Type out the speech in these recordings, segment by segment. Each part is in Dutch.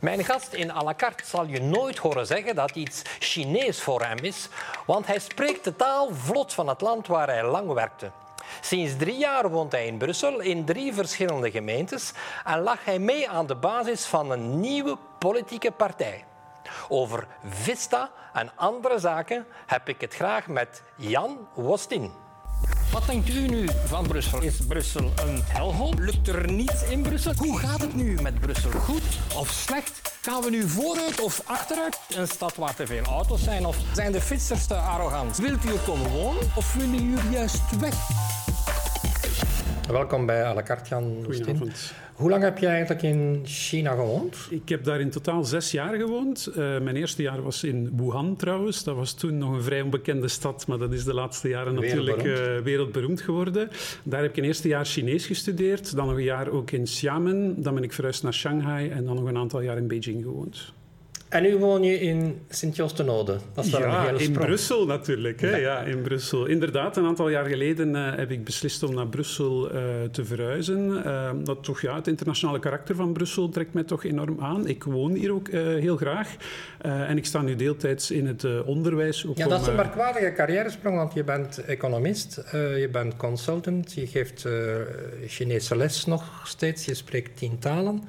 Mijn gast in à la carte zal je nooit horen zeggen dat iets Chinees voor hem is, want hij spreekt de taal vlot van het land waar hij lang werkte. Sinds drie jaar woont hij in Brussel in drie verschillende gemeentes en lag hij mee aan de basis van een nieuwe politieke partij. Over Vista en andere zaken heb ik het graag met Jan Wostin. Wat denkt u nu van Brussel? Is Brussel een helhol? Lukt er niets in Brussel? Hoe gaat het nu met Brussel? Goed of slecht? Gaan we nu vooruit of achteruit? Een stad waar te veel auto's zijn? Of zijn de fietsers te arrogant? Wilt u er komen wonen of willen jullie juist weg? Welkom bij à la carte, Jan Goedenavond. Hoe lang heb je eigenlijk in China gewoond? Ik heb daar in totaal zes jaar gewoond. Uh, mijn eerste jaar was in Wuhan trouwens. Dat was toen nog een vrij onbekende stad, maar dat is de laatste jaren natuurlijk uh, wereldberoemd geworden. Daar heb ik een eerste jaar Chinees gestudeerd, dan nog een jaar ook in Xiamen. Dan ben ik verhuisd naar Shanghai en dan nog een aantal jaar in Beijing gewoond. En nu woon je in Sint-Jos-de-Node. Dat is ja, een in Brussel natuurlijk. Hè? Ja. in Brussel. Inderdaad, een aantal jaar geleden uh, heb ik beslist om naar Brussel uh, te verhuizen. Uh, dat toch, ja, het internationale karakter van Brussel trekt mij toch enorm aan. Ik woon hier ook heel graag. en ik sta nu deeltijds in het onderwijs. Ook ja, dat is een merkwaardige carrièresprong, want je bent economist, je bent consultant, je geeft Chinese les nog steeds, je spreekt tien talen.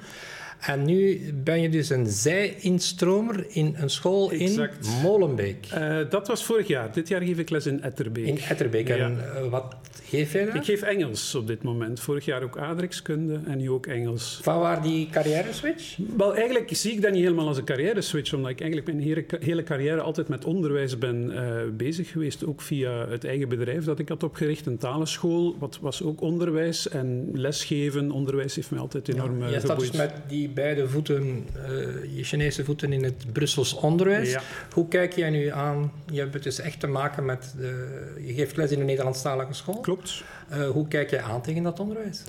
En nu ben je dus een zij-instromer in een school in Molenbeek. Uh, dat was vorig jaar. Dit jaar geef ik les in Etterbeek. In Etterbeek. En uh, wat geef je daar? Ik geef Engels op dit moment. Vorig jaar ook aardrijkskunde en nu ook Engels. Van waar die carrière-switch? Wel, eigenlijk zie ik dat niet helemaal als een carrière-switch, omdat ik eigenlijk mijn hele, hele carrière altijd met onderwijs ben uh, bezig geweest. Ook via het eigen bedrijf dat ik had opgericht, een talenschool, wat was ook onderwijs. En lesgeven, onderwijs heeft mij altijd enorm ja, Je dus met die beide voeten, uh, je Chinese voeten in het Brussels onderwijs. Hoe kijk jij nu aan? Je hebt het dus echt te maken met. De, je geeft les in een Nederlandstalige school. Klopt. Uh, hoe kijk jij aan tegen dat onderwijs?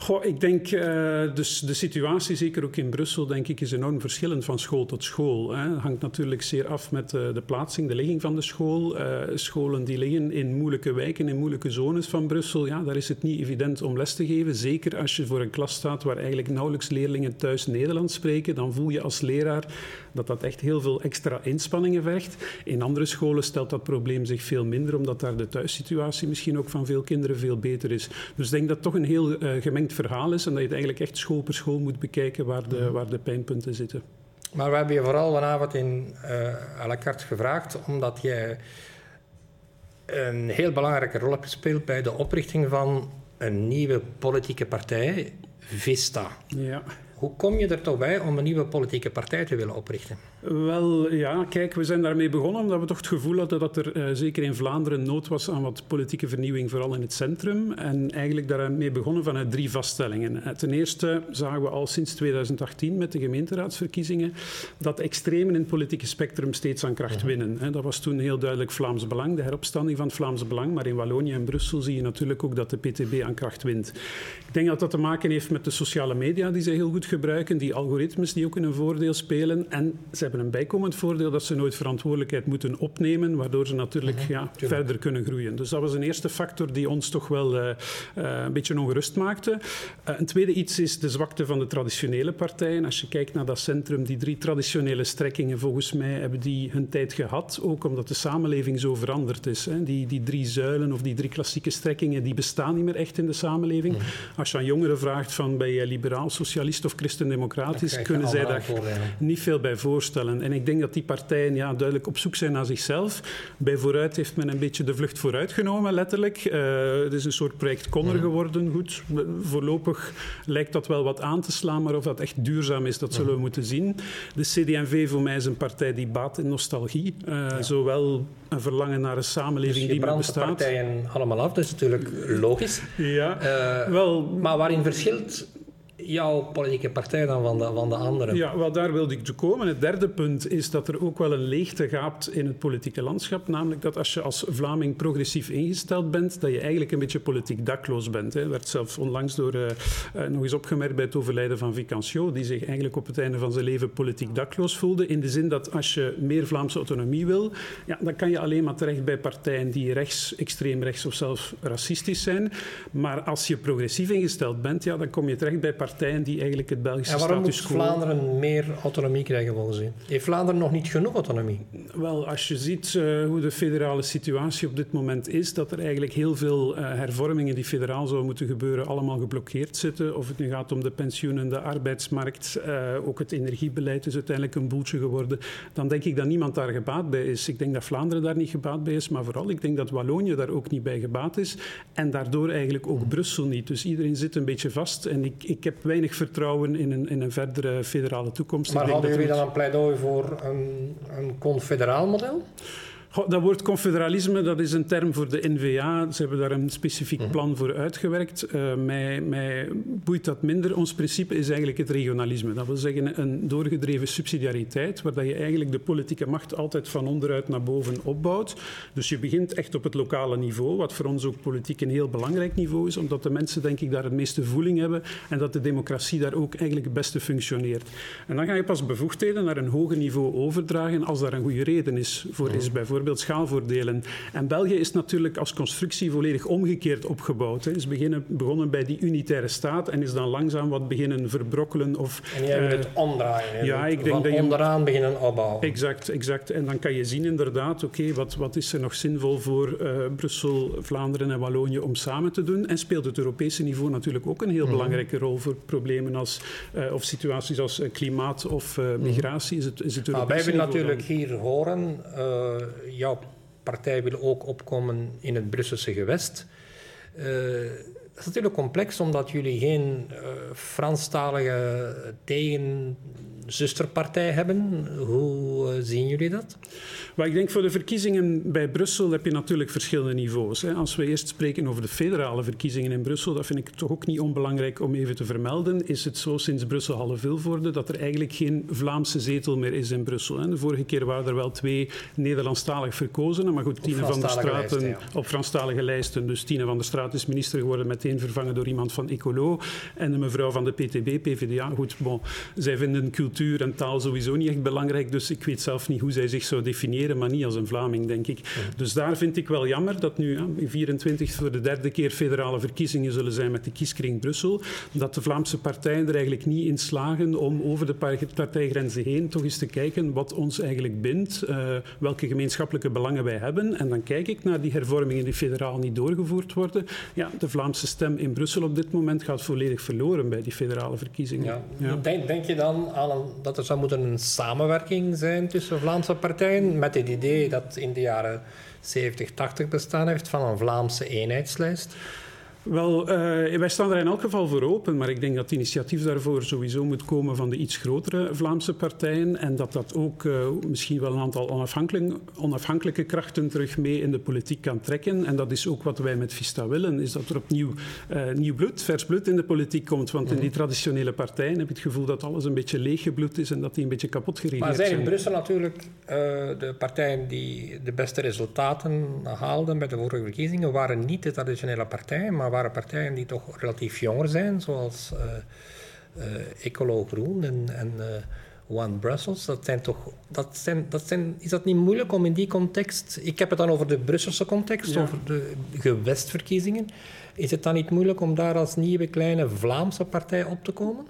Goh, ik denk, dus de situatie, zeker ook in Brussel, denk ik, is enorm verschillend van school tot school. Het hangt natuurlijk zeer af met de plaatsing, de ligging van de school. Uh, scholen die liggen in moeilijke wijken, in moeilijke zones van Brussel, ja, daar is het niet evident om les te geven. Zeker als je voor een klas staat waar eigenlijk nauwelijks leerlingen thuis Nederlands spreken, dan voel je als leraar dat dat echt heel veel extra inspanningen vergt. In andere scholen stelt dat probleem zich veel minder, omdat daar de thuissituatie misschien ook van veel kinderen veel beter is. Dus ik denk dat toch een heel gemengd verhaal is en dat je het eigenlijk echt school per school moet bekijken waar de, mhm. waar de pijnpunten zitten. Maar we hebben je vooral vanavond in uh, à la carte gevraagd omdat jij een heel belangrijke rol hebt gespeeld bij de oprichting van een nieuwe politieke partij, Vista. Ja. Hoe kom je er toch bij om een nieuwe politieke partij te willen oprichten? Wel, ja, kijk, we zijn daarmee begonnen omdat we toch het gevoel hadden dat er uh, zeker in Vlaanderen nood was aan wat politieke vernieuwing, vooral in het centrum. En eigenlijk daarmee begonnen vanuit drie vaststellingen. Eh, ten eerste zagen we al sinds 2018 met de gemeenteraadsverkiezingen dat extremen in het politieke spectrum steeds aan kracht mhm. winnen. Dat was toen heel duidelijk Vlaams Belang, de heropstanding van het Vlaams Belang. Maar in Wallonië en Brussel zie je natuurlijk ook dat de PTB aan kracht wint. Ik denk dat dat te maken heeft met de sociale media die ze heel goed gebruiken, die algoritmes die ook een voordeel spelen. En hebben een bijkomend voordeel dat ze nooit verantwoordelijkheid moeten opnemen, waardoor ze natuurlijk mhm, ja, verder kunnen groeien. Dus dat was een eerste factor die ons toch wel uh, uh, een beetje ongerust maakte. Uh, een tweede iets is de zwakte van de traditionele partijen. Als je kijkt naar dat centrum, die drie traditionele strekkingen, volgens mij hebben die hun tijd gehad, ook omdat de samenleving zo veranderd is. Hè. Die, die drie zuilen of die drie klassieke strekkingen, die bestaan niet meer echt in de samenleving. Mhm. Als je aan jongeren vraagt van ben je liberaal, socialist of christendemocratisch, kunnen zij daar niet veel bij voorstellen. En ik denk dat die partijen ja, duidelijk op zoek zijn naar zichzelf. Bij Vooruit heeft men een beetje de vlucht vooruit genomen, letterlijk. Uh, het is een soort project Conner geworden. Goed, voorlopig lijkt dat wel wat aan te slaan, maar of dat echt duurzaam is, dat zullen we moeten zien. De CD&V voor mij is een partij die baat in nostalgie. Uh, ja. Zowel een verlangen naar een samenleving dus die meer bestaat. partijen allemaal af, dat is natuurlijk logisch. Ja, uh, wel, maar waarin verschilt jouw politieke partij dan van de, van de andere? Ja, wel daar wilde ik toe komen. Het derde punt is dat er ook wel een leegte gaapt in het politieke landschap. Namelijk dat als je als Vlaming progressief ingesteld bent, dat je eigenlijk een beetje politiek dakloos bent. Dat werd zelfs onlangs door, uh, uh, nog eens opgemerkt bij het overlijden van Vicancio, die zich eigenlijk op het einde van zijn leven politiek dakloos voelde. In de zin dat als je meer Vlaamse autonomie wil, ja, dan kan je alleen maar terecht bij partijen die rechts, extreem rechts of zelfs racistisch zijn. Maar als je progressief ingesteld bent, ja, dan kom je terecht bij partijen partijen die eigenlijk het Belgische status quo... En waarom moet Vlaanderen meer autonomie krijgen volgens u? Heeft Vlaanderen nog niet genoeg autonomie? Wel, als je ziet uh, hoe de federale situatie op dit moment is, dat er eigenlijk heel veel uh, hervormingen die federaal zouden moeten gebeuren, allemaal geblokkeerd zitten. Of het nu gaat om de pensioenen, de arbeidsmarkt, uh, ook het energiebeleid is uiteindelijk een boeltje geworden. Dan denk ik dat niemand daar gebaat bij is. Ik denk dat Vlaanderen daar niet gebaat bij is, maar vooral ik denk dat Wallonië daar ook niet bij gebaat is. En daardoor eigenlijk ook Brussel niet. Dus iedereen zit een beetje vast. En ik, ik heb weinig vertrouwen in een, in een verdere federale toekomst. Maar hadden jullie dan een pleidooi voor een, een confederaal model? Dat woord confederalisme, dat is een term voor de NVA. Ze hebben daar een specifiek mhm. plan voor uitgewerkt. Uh, mij, mij boeit dat minder. Ons principe is eigenlijk het regionalisme. Dat wil zeggen een doorgedreven subsidiariteit, waar je eigenlijk de politieke macht altijd van onderuit naar boven opbouwt. Dus je begint echt op het lokale niveau, wat voor ons ook politiek een heel belangrijk niveau is, omdat de mensen denk ik daar het meeste voeling hebben en dat de democratie daar ook eigenlijk het beste functioneert. En dan ga je pas bevoegdheden naar een hoger niveau overdragen als daar een goede reden is voor is. Mhm. Bijvoorbeeld bijvoorbeeld schaalvoordelen. En België is natuurlijk als constructie volledig omgekeerd opgebouwd. Het is beginnen, begonnen bij die unitaire staat en is dan langzaam wat beginnen verbrokkelen. Of, en jij uh, het omdraaien. Ja, ik denk dat je, onderaan beginnen opbouwen. Exact, exact. En dan kan je zien inderdaad, oké, okay, wat, wat is er nog zinvol voor uh, Brussel, Vlaanderen en Wallonië om samen te doen? En speelt het Europese niveau natuurlijk ook een heel mm. belangrijke rol voor problemen als, uh, of situaties als klimaat of migratie? Is het, is het Europese nou, wij willen natuurlijk hier horen jouw partij wil ook opkomen in het Brusselse gewest. Uh, dat is natuurlijk complex, omdat jullie geen uh, Franstalige tegenzusterpartij hebben. Hoe uh, zien jullie dat? Maar ik denk voor de verkiezingen bij Brussel heb je natuurlijk verschillende niveaus. Hè. Als we eerst spreken over de federale verkiezingen in Brussel, dat vind ik toch ook niet onbelangrijk om even te vermelden, is het zo sinds Brussel Halle Vilvoorde dat er eigenlijk geen Vlaamse zetel meer is in Brussel. Hè. De vorige keer waren er wel twee Nederlandstalig verkozenen, maar goed, Tine van der Straten op Franstalige lijsten. Dus Tine van der Straat is minister geworden, meteen vervangen door iemand van Ecolo. En de mevrouw van de PTB, PVDA, goed, bon, zij vinden cultuur en taal sowieso niet echt belangrijk, dus ik weet zelf niet hoe zij zich zou definiëren maar niet als een Vlaming, denk ik. Dus daar vind ik wel jammer dat nu in 24 voor de derde keer federale verkiezingen zullen zijn met de kieskring Brussel, dat de Vlaamse partijen er eigenlijk niet in slagen om over de partijgrenzen heen toch eens te kijken wat ons eigenlijk bindt, uh, welke gemeenschappelijke belangen wij hebben. En dan kijk ik naar die hervormingen die federaal niet doorgevoerd worden. Ja, de Vlaamse stem in Brussel op dit moment gaat volledig verloren bij die federale verkiezingen. Ja. Ja. Denk, denk, je dan aan dat er zou moeten een samenwerking zijn tussen Vlaamse partijen met het idee dat in de jaren 70, 80 bestaan heeft van een Vlaamse eenheidslijst? Wel, uh, wij staan er in elk geval voor open, maar ik denk dat het initiatief daarvoor sowieso moet komen van de iets grotere Vlaamse partijen en dat dat ook uh, misschien wel een aantal onafhankelijke, onafhankelijke krachten terug mee in de politiek kan trekken. En dat is ook wat wij met Vista willen, is dat er opnieuw uh, nieuw bloed, vers bloed in de politiek komt. Want in die traditionele partijen heb je het gevoel dat alles een beetje leeggebloed is en dat die een beetje kapot geregeerd zijn. Maar zijn in Brussel natuurlijk de partijen die de beste resultaten haalden bij de vorige verkiezingen, waren niet de traditionele partijen, maar waren partijen die toch relatief jonger zijn, zoals uh, Ecolo Groen en, en One Brussels. Dat zijn toch, dat zijn, dat zijn, is dat niet moeilijk om in die context, ik heb het dan over de Brusselse context, over de gewestverkiezingen, is het dan niet moeilijk om daar als nieuwe kleine Vlaamse partij op te komen?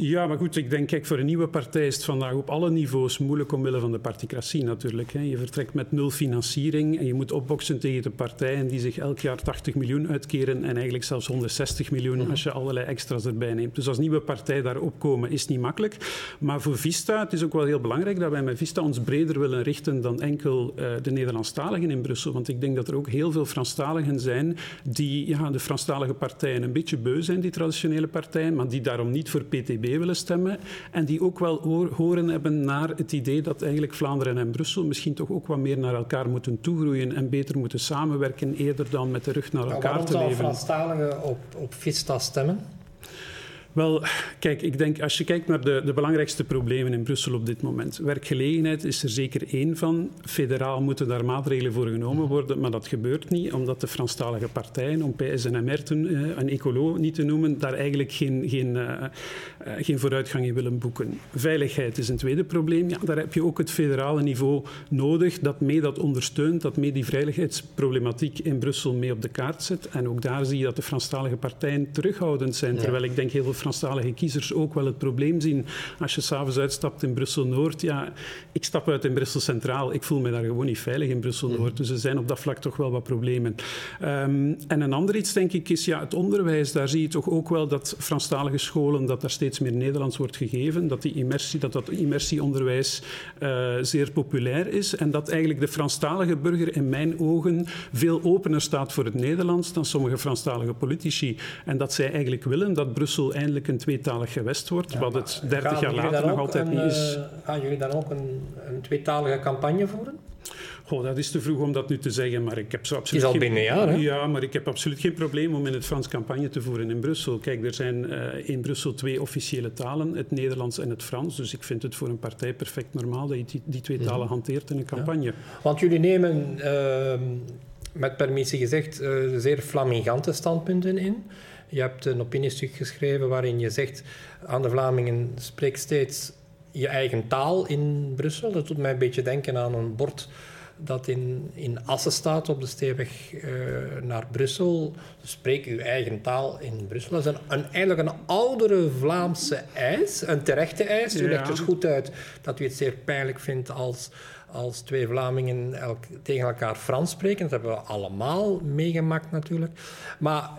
Ja, maar goed, ik denk, kijk, voor een nieuwe partij is het vandaag op alle niveaus moeilijk omwille van de particratie natuurlijk. Hè. Je vertrekt met nul financiering en je moet opboksen tegen de partijen die zich elk jaar 80 miljoen uitkeren en eigenlijk zelfs 160 miljoen mhm. als je allerlei extra's erbij neemt. Dus als nieuwe partij daar opkomen is niet makkelijk. Maar voor Vista, het is ook wel heel belangrijk dat wij met Vista ons breder willen richten dan enkel uh, de Nederlandstaligen in Brussel. Want ik denk dat er ook heel veel Franstaligen zijn die ja, de Franstalige partijen een beetje beu zijn, die traditionele partijen, maar die daarom niet voor PTB willen stemmen en die ook wel horen hebben naar het idee dat eigenlijk Vlaanderen en Brussel misschien toch ook wat meer naar elkaar moeten toegroeien en beter moeten samenwerken eerder dan met de rug naar elkaar te leven. Waarom zou Franstaligen op, op Vista stemmen? Wel, kijk, ik denk als je kijkt naar de, de belangrijkste problemen in Brussel op dit moment. Werkgelegenheid is er zeker één van. Federaal moeten daar maatregelen voor genomen worden, maar dat gebeurt niet, omdat de Franstalige partijen, om PS en MR te, uh, en Ecolo niet te noemen, daar eigenlijk geen, geen, uh, uh, geen vooruitgang in willen boeken. Veiligheid is een tweede probleem. Ja, daar heb je ook het federale niveau nodig, dat mee dat ondersteunt, dat mee die veiligheidsproblematiek in Brussel mee op de kaart zet. En ook daar zie je dat de Franstalige partijen terughoudend zijn, terwijl ik denk heel veel Franstalige kiezers ook wel het probleem zien. Als je s'avonds uitstapt in Brussel-Noord, ja, ik stap uit in Brussel Centraal, ik voel me daar gewoon niet veilig in Brussel-Noord. Mhm. Dus er zijn op dat vlak toch wel wat problemen. Um, en een ander iets, denk ik, is ja, het onderwijs. Daar zie je toch ook wel dat Franstalige scholen, dat daar steeds meer Nederlands wordt gegeven, dat die immersie, dat, dat immersieonderwijs uh, zeer populair is en dat eigenlijk de Franstalige burger in mijn ogen veel opener staat voor het Nederlands dan sommige Franstalige politici. En dat zij eigenlijk willen dat Brussel eindelijk een tweetalig gewest wordt, wat het dertig jaar later nog altijd niet is. Uh, gaan jullie dan ook een, een tweetalige campagne voeren? Goh, dat is te vroeg om dat nu te zeggen, maar ik heb zo absoluut... Het is al binnen een jaar, hè? Ja, maar ik heb absoluut geen probleem om in het Frans campagne te voeren in Brussel. Kijk, er zijn uh, in Brussel twee officiële talen, het Nederlands en het Frans. Dus ik vind het voor een partij perfect normaal dat je die, die twee talen mhm. hanteert in een campagne. Ja. Want jullie nemen, uh, met permissie gezegd, uh, zeer flamingante standpunten in. Je hebt een opiniestuk geschreven waarin je zegt aan de Vlamingen spreek steeds je eigen taal in Brussel. Dat doet mij een beetje denken aan een bord dat in, in Assen staat op de steenweg uh, naar Brussel. Spreek uw eigen taal in Brussel. Dat is een, een, eigenlijk een oudere Vlaamse eis, een terechte eis. U legt dus goed uit dat u het zeer pijnlijk vindt als, als twee Vlamingen elk, tegen elkaar Frans spreken. Dat hebben we allemaal meegemaakt natuurlijk. Maar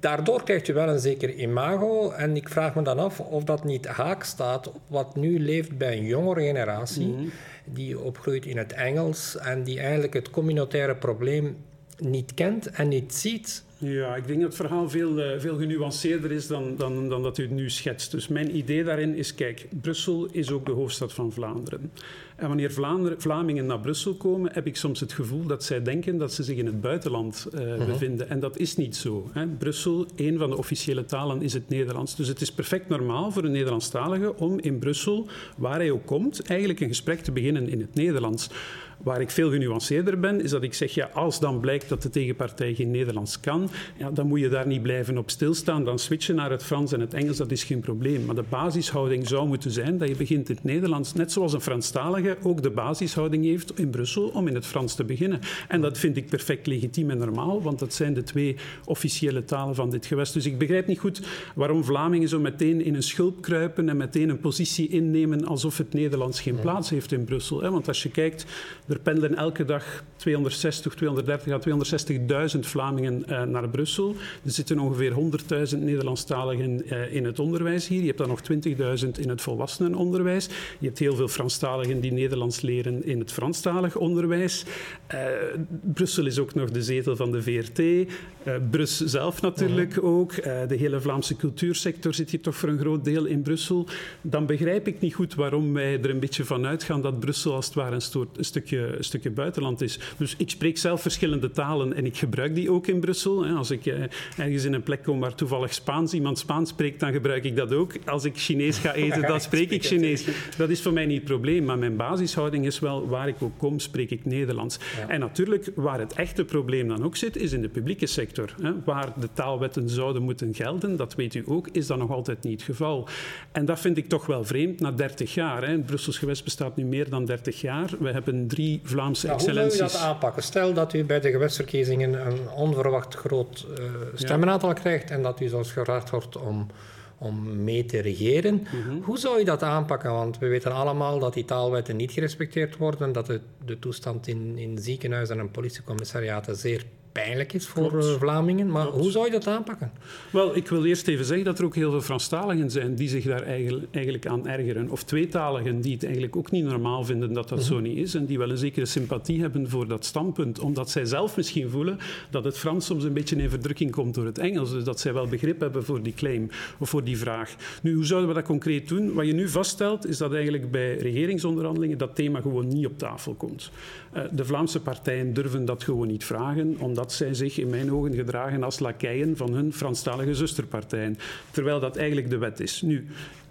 daardoor krijgt u wel een zeker imago. En ik vraag me dan af of dat niet haak staat op wat nu leeft bij een jongere generatie. Mhm. Die opgroeit in het Engels en die eigenlijk het communautaire probleem niet kent en niet ziet. Ja, ik denk dat het verhaal veel, uh, veel genuanceerder is dan, dan, dan dat u het nu schetst. Dus mijn idee daarin is, kijk, Brussel is ook de hoofdstad van Vlaanderen. En wanneer Vlaanderen, Vlamingen naar Brussel komen, heb ik soms het gevoel dat zij denken dat ze zich in het buitenland uh, uh-huh. bevinden. En dat is niet zo. Hè. Brussel, een van de officiële talen is het Nederlands. Dus het is perfect normaal voor een Nederlandstalige om in Brussel, waar hij ook komt, eigenlijk een gesprek te beginnen in het Nederlands. Waar ik veel genuanceerder ben, is dat ik zeg, ja, als dan blijkt dat de tegenpartij geen Nederlands kan, ja, dan moet je daar niet blijven op stilstaan. Dan switchen naar het Frans en het Engels, dat is geen probleem. Maar de basishouding zou moeten zijn dat je begint in het Nederlands, net zoals een Franstalige ook de basishouding heeft in Brussel om in het Frans te beginnen. En dat vind ik perfect legitiem en normaal, want dat zijn de twee officiële talen van dit gewest. Dus ik begrijp niet goed waarom Vlamingen zo meteen in een schulp kruipen en meteen een positie innemen alsof het Nederlands geen plaats heeft in Brussel. Want als je kijkt er pendelen elke dag 260, 230 à 260.000 Vlamingen uh, naar Brussel. Er zitten ongeveer 100.000 Nederlandstaligen uh, in het onderwijs hier. Je hebt dan nog 20.000 in het volwassenenonderwijs. Je hebt heel veel Franstaligen die Nederlands leren in het Franstalig onderwijs. Uh, Brussel is ook nog de zetel van de VRT. Brus zelf natuurlijk mhm. ook. de hele Vlaamse cultuursector zit hier toch voor een groot deel in Brussel. Dan begrijp ik niet goed waarom wij er een beetje van uitgaan dat Brussel als het ware een, een stukje een stukje buitenland is. Dus ik spreek zelf verschillende talen en ik gebruik die ook in Brussel. Als ik eh, ergens in een plek kom waar toevallig Spaans iemand Spaans spreekt, dan gebruik ik dat ook. Als ik Chinees ga eten, dan spreek ik Chinees. Dat is voor mij niet het probleem, maar mijn basishouding is wel, waar ik ook kom, spreek ik Nederlands. En natuurlijk, waar het echte probleem dan ook zit, is in de publieke sector. Waar de taalwetten zouden moeten gelden, dat weet u ook, is dat nog altijd niet het geval. En dat vind ik toch wel vreemd, na 30 jaar. Het Brussels gewest bestaat nu meer dan 30 jaar. We hebben drie Vlaamse excellenties. Hoe zou je dat aanpakken? Stel dat u bij de gewestverkiezingen een onverwacht groot uh, stemmenaantal krijgt en dat u zelfs gevraagd wordt om, om mee te regeren. Mhm. Hoe zou je dat aanpakken? Want we weten allemaal dat die taalwetten niet gerespecteerd worden, dat de, de toestand in, in ziekenhuizen en politiecommissariaten zeer pijnlijk is voor Klopt. Eh, Vlamingen. Maar hoe zou je dat aanpakken? Wel, ik wil eerst even zeggen dat er ook heel veel Franstaligen zijn die zich daar eigenlijk aan ergeren. Of tweetaligen die het eigenlijk ook niet normaal vinden dat dat zo mhm. niet is. En die wel een zekere sympathie hebben voor dat standpunt. Omdat zij zelf misschien voelen dat het Frans soms een beetje in verdrukking komt door het Engels. Dus dat zij wel begrip hebben voor die claim of voor die vraag. Nu, hoe zouden we dat concreet doen? Wat je nu vaststelt is dat eigenlijk bij regeringsonderhandelingen dat thema gewoon niet op tafel komt. Uh, de Vlaamse partijen durven dat gewoon niet vragen, omdat dat zij zich in mijn ogen gedragen als lakeien van hun Franstalige zusterpartijen. Terwijl dat eigenlijk de wet is. Nu,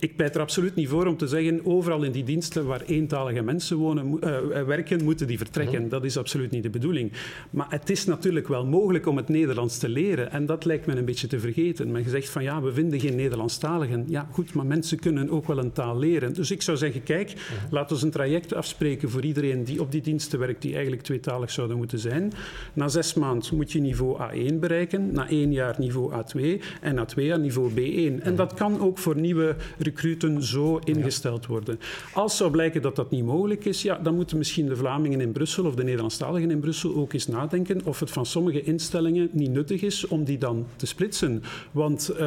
ik pleit er absoluut niet voor om te zeggen overal in die diensten waar eentalige mensen wonen, uh, werken, moeten die vertrekken. Mhm. Dat is absoluut niet de bedoeling. Maar het is natuurlijk wel mogelijk om het Nederlands te leren. En dat lijkt me een beetje te vergeten. Men zegt van ja, we vinden geen Nederlandstaligen. Ja, goed, maar mensen kunnen ook wel een taal leren. Dus ik zou zeggen, kijk, mhm. laten we een traject afspreken voor iedereen die op die diensten werkt, die eigenlijk tweetalig zouden moeten zijn. Na zes maanden moet je niveau A1 bereiken, na één jaar niveau A2 en na twee jaar niveau B1. En dat kan ook voor nieuwe recruten zo ingesteld worden. Als zou blijken dat dat niet mogelijk is, ja, dan moeten misschien de Vlamingen in Brussel of de Nederlandstaligen in Brussel ook eens nadenken of het van sommige instellingen niet nuttig is om die dan te splitsen. Want uh,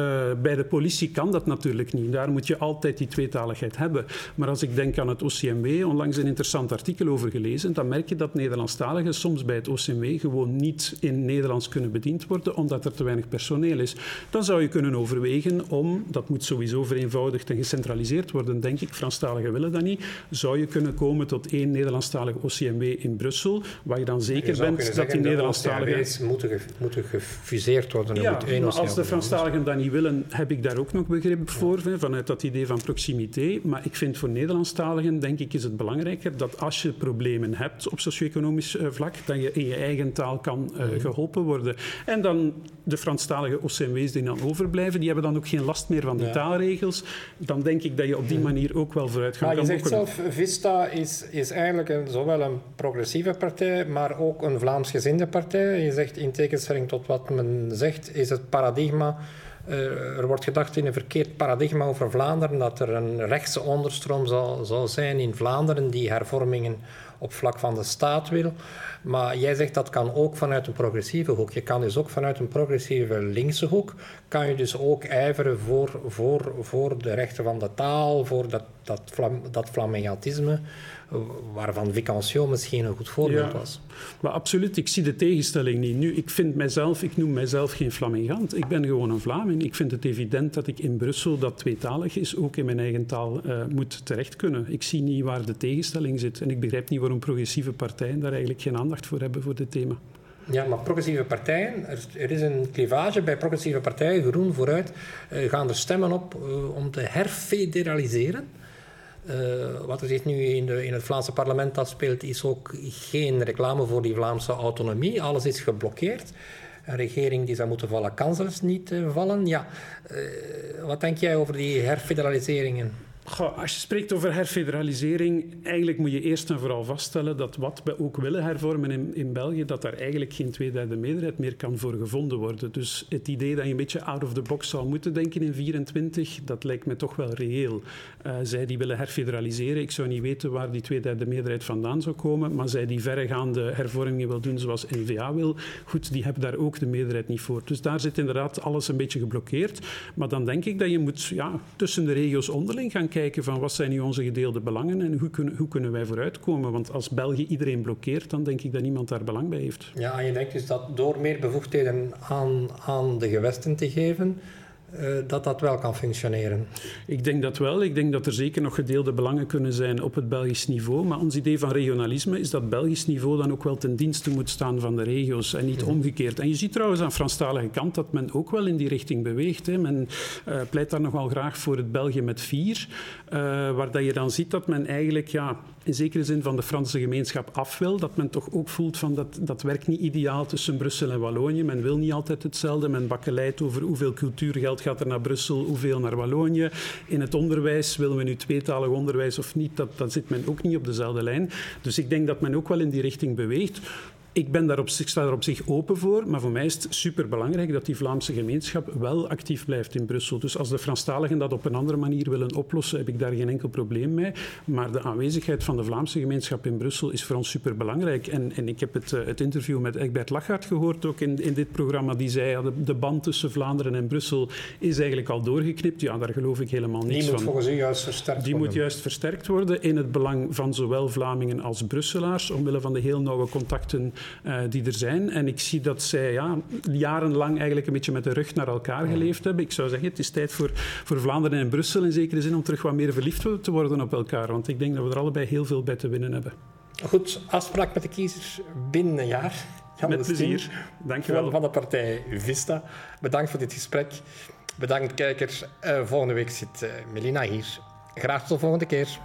bij de politie kan dat natuurlijk niet. Daar moet je altijd die tweetaligheid hebben. Maar als ik denk aan het OCMW, onlangs een interessant artikel over gelezen, dan merk je dat Nederlandstaligen soms bij het OCMW gewoon niet in Nederlands kunnen bediend worden, omdat er te weinig personeel is. Dan zou je kunnen overwegen om, dat moet sowieso vereenvoudigd en gecentraliseerd worden, denk ik, Franstaligen willen dat niet, zou je kunnen komen tot één Nederlandstalig OCMW in Brussel, waar je dan zeker bent dat die Nederlandstaligen... moeten, moeten gefuseerd worden. Ja, moet één als de Franstaligen dat niet willen, heb ik daar ook nog begrip voor, vanuit dat idee van proximiteit. Maar ik vind voor Nederlandstaligen, denk ik, is het belangrijker dat als je problemen hebt op socio-economisch eh, vlak, dat je in je eigen taal kan uh, geholpen worden. En dan de Franstalige OCMW's die dan overblijven, die hebben dan ook geen last meer van de taalregels. Dan denk ik dat je op die manier ook wel vooruit gaat. Maar je zegt zelf, Vista is, is eigenlijk een, zowel een progressieve partij, maar ook een Vlaamsgezinde partij. Je zegt in tegenstelling tot wat men zegt, is het paradigma uh, er wordt gedacht in een verkeerd paradigma over Vlaanderen dat er een rechtse onderstroom zal, zal zijn in Vlaanderen die hervormingen op vlak van de staat wil. Maar jij zegt dat kan ook vanuit een progressieve hoek. Je kan dus ook vanuit een progressieve linkse hoek, kan je dus ook ijveren voor, voor, voor de rechten van de taal, voor dat, dat, flam, dat flamingatisme waarvan Vicancio misschien een goed voorbeeld was. Maar absoluut, ik zie de tegenstelling niet. Nu, ik vind mijzelf, ik noem mijzelf geen Flamingant. Ik ben gewoon een Vlaming. Ik vind het evident dat ik in Brussel, dat tweetalig is, ook in mijn eigen taal uh, moet terecht kunnen. Ik zie niet waar de tegenstelling zit. En ik begrijp niet waarom progressieve partijen daar eigenlijk geen aandacht voor hebben voor dit thema. Ja, maar progressieve partijen, er, is een clivage bij progressieve partijen, groen vooruit, uh, gaan er stemmen op uh, om te herfederaliseren. Uh, wat er zich nu in, de, in het Vlaamse parlement afspeelt, is ook geen reclame voor die Vlaamse autonomie. Alles is geblokkeerd. Een regering die zou moeten vallen, kan zelfs niet vallen. Ja, wat denk jij over die herfederaliseringen? Als je spreekt over herfederalisering, eigenlijk moet je eerst en vooral vaststellen dat wat we ook willen hervormen in, in België, dat daar eigenlijk geen tweederde meerderheid meer kan voor gevonden worden. Dus het idee dat je een beetje out of the box zou moeten denken in 24, dat lijkt me toch wel reëel. Uh, zij die willen herfederaliseren, ik zou niet weten waar die tweederde meerderheid vandaan zou komen, maar zij die verregaande hervormingen wil doen zoals N-VA wil, goed, die hebben daar ook de meerderheid niet voor. Dus daar zit inderdaad alles een beetje geblokkeerd. Maar dan denk ik dat je moet ja, tussen de regio's onderling gaan kijken van wat zijn nu onze gedeelde belangen en hoe kunnen, hoe kunnen wij vooruitkomen. Want als België iedereen blokkeert, dan denk ik dat niemand daar belang bij heeft. Ja, en je denkt dus dat door meer bevoegdheden aan, aan de gewesten te geven, dat dat wel kan functioneren? Ik denk dat wel. Ik denk dat er zeker nog gedeelde belangen kunnen zijn op het Belgisch niveau. Maar ons idee van regionalisme is dat Belgisch niveau dan ook wel ten dienste moet staan van de regio's en niet omgekeerd. En je ziet trouwens aan Franstalige kant dat men ook wel in die richting beweegt. Hè. Men uh, pleit daar nogal graag voor het België met vier, uh, waar dat je dan ziet dat men eigenlijk ja, in zekere zin van de Franse gemeenschap af wil. Dat men toch ook voelt van dat, dat werkt niet ideaal tussen Brussel en Wallonië. Men wil niet altijd hetzelfde. Men bakkeleit over hoeveel cultuurgeld gaat er naar Brussel, hoeveel naar Wallonië. In het onderwijs, willen we nu tweetalig onderwijs of niet, dat, dat zit men ook niet op dezelfde lijn. Dus ik denk dat men ook wel in die richting beweegt ik, ben daar op, ik sta daar op zich open voor, maar voor mij is het superbelangrijk dat die Vlaamse gemeenschap wel actief blijft in Brussel. Dus als de Franstaligen dat op een andere manier willen oplossen, heb ik daar geen enkel probleem mee. Maar de aanwezigheid van de Vlaamse gemeenschap in Brussel is voor ons superbelangrijk. En, en ik heb het, eh, het interview met Egbert Lachart gehoord, ook in, in dit programma, die zei ja, de, de, band tussen Vlaanderen en Brussel is eigenlijk al doorgeknipt. Ja, daar geloof ik helemaal niets van. Die moet volgens u juist versterkt die worden? Die moet juist versterkt worden in het belang van zowel Vlamingen als Brusselaars, omwille van de heel nauwe contacten uh, die er zijn. En ik zie dat zij ja, jarenlang eigenlijk een beetje met de rug naar elkaar geleefd hebben. Ik zou zeggen, het is tijd voor, voor Vlaanderen en Brussel in zekere zin om terug wat meer verliefd te worden op elkaar. Want ik denk dat we er allebei heel veel bij te winnen hebben. Goed, afspraak met de kiezers binnen een jaar. Jan met plezier. Dank je wel. Van de partij Vista. Bedankt voor dit gesprek. Bedankt kijkers. volgende week zit Melina hier. Graag tot de volgende keer.